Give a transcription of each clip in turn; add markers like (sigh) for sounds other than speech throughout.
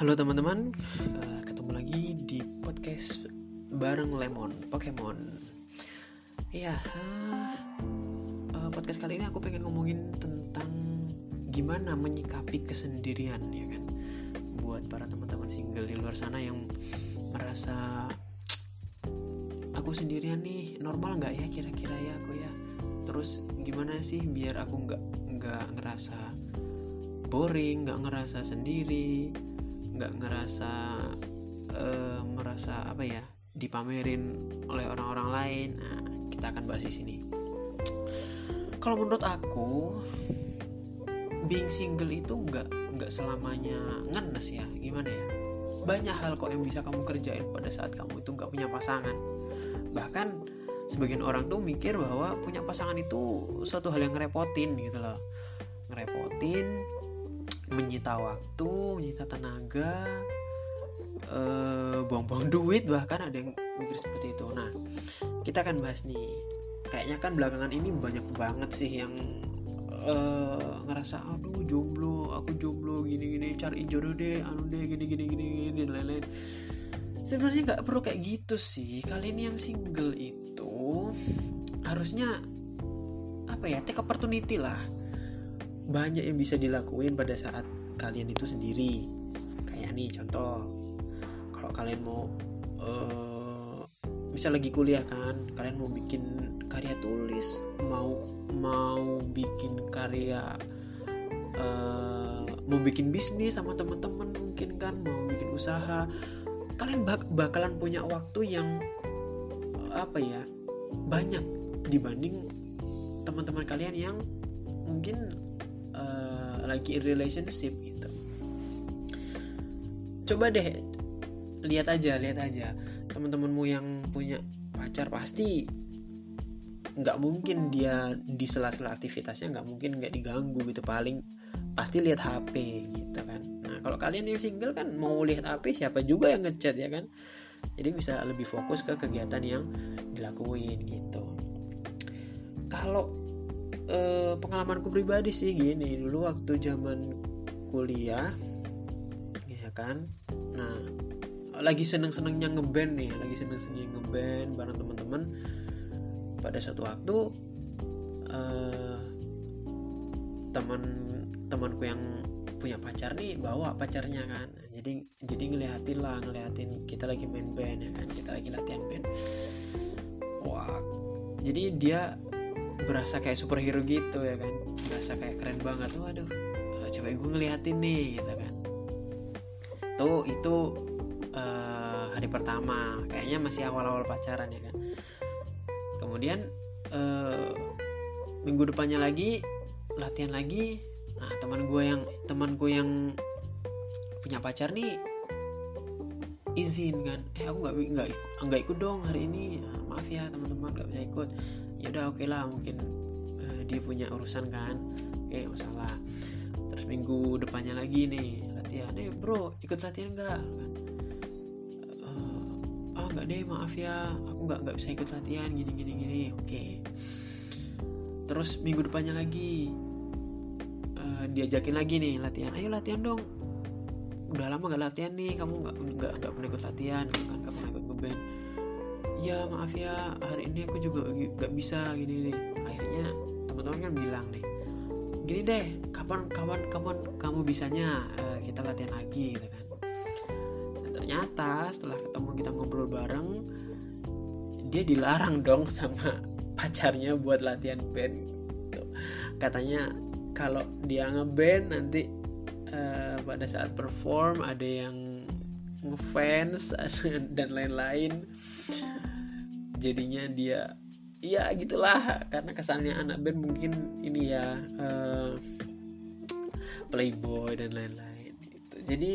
Halo teman-teman, uh, ketemu lagi di podcast bareng Lemon Pokemon. Iya, uh, uh, podcast kali ini aku pengen ngomongin tentang gimana menyikapi kesendirian ya kan. Buat para teman-teman single di luar sana yang merasa aku sendirian nih, normal nggak ya kira-kira ya aku ya. Terus gimana sih biar aku nggak nggak ngerasa boring, nggak ngerasa sendiri, nggak ngerasa uh, merasa apa ya dipamerin oleh orang-orang lain. Nah kita akan bahas di sini. Kalau menurut aku being single itu nggak nggak selamanya ngenes ya. Gimana ya? Banyak hal kok yang bisa kamu kerjain pada saat kamu itu nggak punya pasangan. Bahkan sebagian orang tuh mikir bahwa punya pasangan itu suatu hal yang ngerepotin gitu loh. Ngerepotin menyita waktu, menyita tenaga, buang buang-buang duit bahkan ada yang mikir seperti itu. Nah, kita akan bahas nih. Kayaknya kan belakangan ini banyak banget sih yang uh, ngerasa aduh jomblo, aku jomblo gini-gini, cari jodoh deh, anu deh gini-gini gini dan lain-lain. Sebenarnya nggak perlu kayak gitu sih. Kalian yang single itu harusnya apa ya take opportunity lah banyak yang bisa dilakuin pada saat kalian itu sendiri. Kayak nih contoh kalau kalian mau uh, bisa lagi kuliah kan kalian mau bikin karya tulis mau mau bikin karya uh, mau bikin bisnis sama teman-teman mungkin kan mau bikin usaha kalian bak bakalan punya waktu yang apa ya banyak dibanding teman-teman kalian yang mungkin lagi in relationship gitu. Coba deh lihat aja lihat aja. Teman-temanmu yang punya pacar pasti nggak mungkin dia di sela-sela aktivitasnya nggak mungkin nggak diganggu gitu. Paling pasti lihat HP gitu kan. Nah kalau kalian yang single kan mau lihat HP siapa juga yang ngechat ya kan? Jadi bisa lebih fokus ke kegiatan yang dilakuin gitu. Kalau eh, pengalamanku pribadi sih gini dulu waktu zaman kuliah ya kan? Nah lagi seneng-senengnya ngeband nih lagi seneng-senengnya ngeband bareng teman-teman. Pada suatu waktu eh, teman temanku yang punya pacar nih bawa pacarnya kan. Jadi jadi ngeliatin lah ngeliatin kita lagi main band ya kan? Kita lagi latihan band. Wah jadi dia berasa kayak superhero gitu ya kan? Berasa kayak keren banget. Tuh aduh eh, coba gue ngeliatin nih gitu kan. Tuh itu uh, hari pertama. Kayaknya masih awal-awal pacaran ya kan? Kemudian uh, minggu depannya lagi latihan lagi. Nah teman gue yang temanku yang punya pacar nih izin kan. Eh aku nggak nggak nggak ikut dong hari ini. nah, maaf ya teman-teman nggak bisa ikut. Ya udah oke okay lah mungkin uh, dia punya urusan kan oke okay, masalah. Terus minggu depannya lagi nih latihan. Eh bro ikut latihan nggak? Uh, ah nggak deh maaf ya aku nggak nggak bisa ikut latihan gini gini gini oke. Okay. terus minggu depannya lagi uh, diajakin lagi nih latihan. Ayo latihan dong. Udah lama gak latihan nih kamu nggak nggak nggak pernah ikut latihan nggak pernah ikut ngeband ya maaf ya hari ini aku juga gak bisa gini nih akhirnya teman-teman kan bilang nih gini deh kapan kawan kapan kamu bisanya uh, kita latihan lagi gitu kan. Dan ternyata setelah ketemu kita ngobrol bareng dia dilarang dong sama (laughs) pacarnya buat latihan band gitu. katanya kalau dia ngeband nanti uh, pada saat perform ada yang ngefans (laughs) dan lain-lain jadinya dia ya gitulah. Karena kesannya anak band mungkin ini ya uh, playboy dan lain-lain gitu. Jadi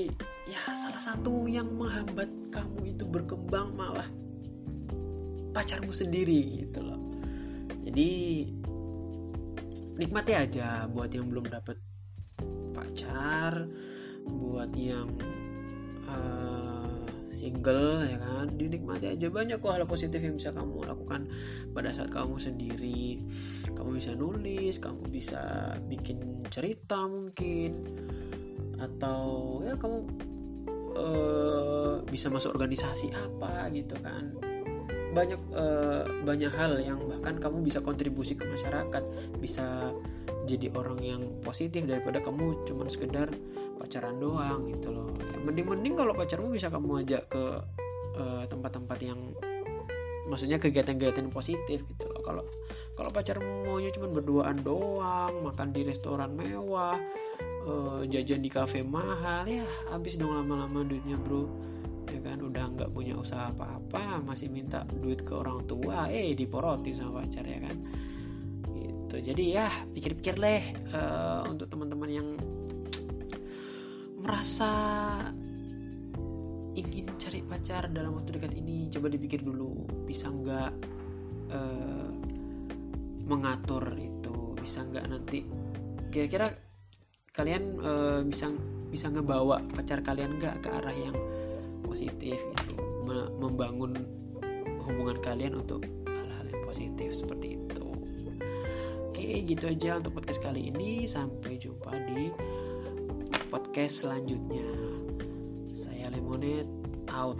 ya salah satu yang menghambat kamu itu berkembang malah pacarmu sendiri gitu loh. Jadi nikmati aja buat yang belum dapet pacar buat yang uh, single ya kan? Dinikmati aja. Banyak kok hal positif yang bisa kamu lakukan pada saat kamu sendiri. Kamu bisa nulis kamu bisa bikin cerita mungkin. Atau ya kamu uh, bisa masuk organisasi apa gitu kan. Banyak uh, banyak hal yang bahkan kamu bisa kontribusi ke masyarakat. Bisa jadi orang yang positif daripada kamu cuman sekedar pacaran doang gitu loh. Ya, mending mending kalau pacarmu bisa kamu ajak ke tempat-tempat uh, yang maksudnya kegiatan-kegiatan positif gitu loh. Kalau kalau pacar maunya cuma berduaan doang makan di restoran mewah uh, jajan di kafe mahal ya habis dong lama-lama duitnya bro. Ya kan udah nggak punya usaha apa-apa masih minta duit ke orang tua eh diporoti sama pacar ya kan? Gitu. Jadi ya pikir-pikir leh uh, untuk teman-teman yang merasa ingin cari pacar dalam waktu dekat ini coba dipikir dulu bisa nggak uh, mengatur itu bisa nggak nanti kira-kira kalian uh, bisa bisa ngebawa pacar kalian nggak ke arah yang positif itu membangun hubungan kalian untuk hal-hal yang positif seperti itu. Oke gitu aja untuk podcast kali ini. Sampai jumpa di podcast selanjutnya saya Lemonade out.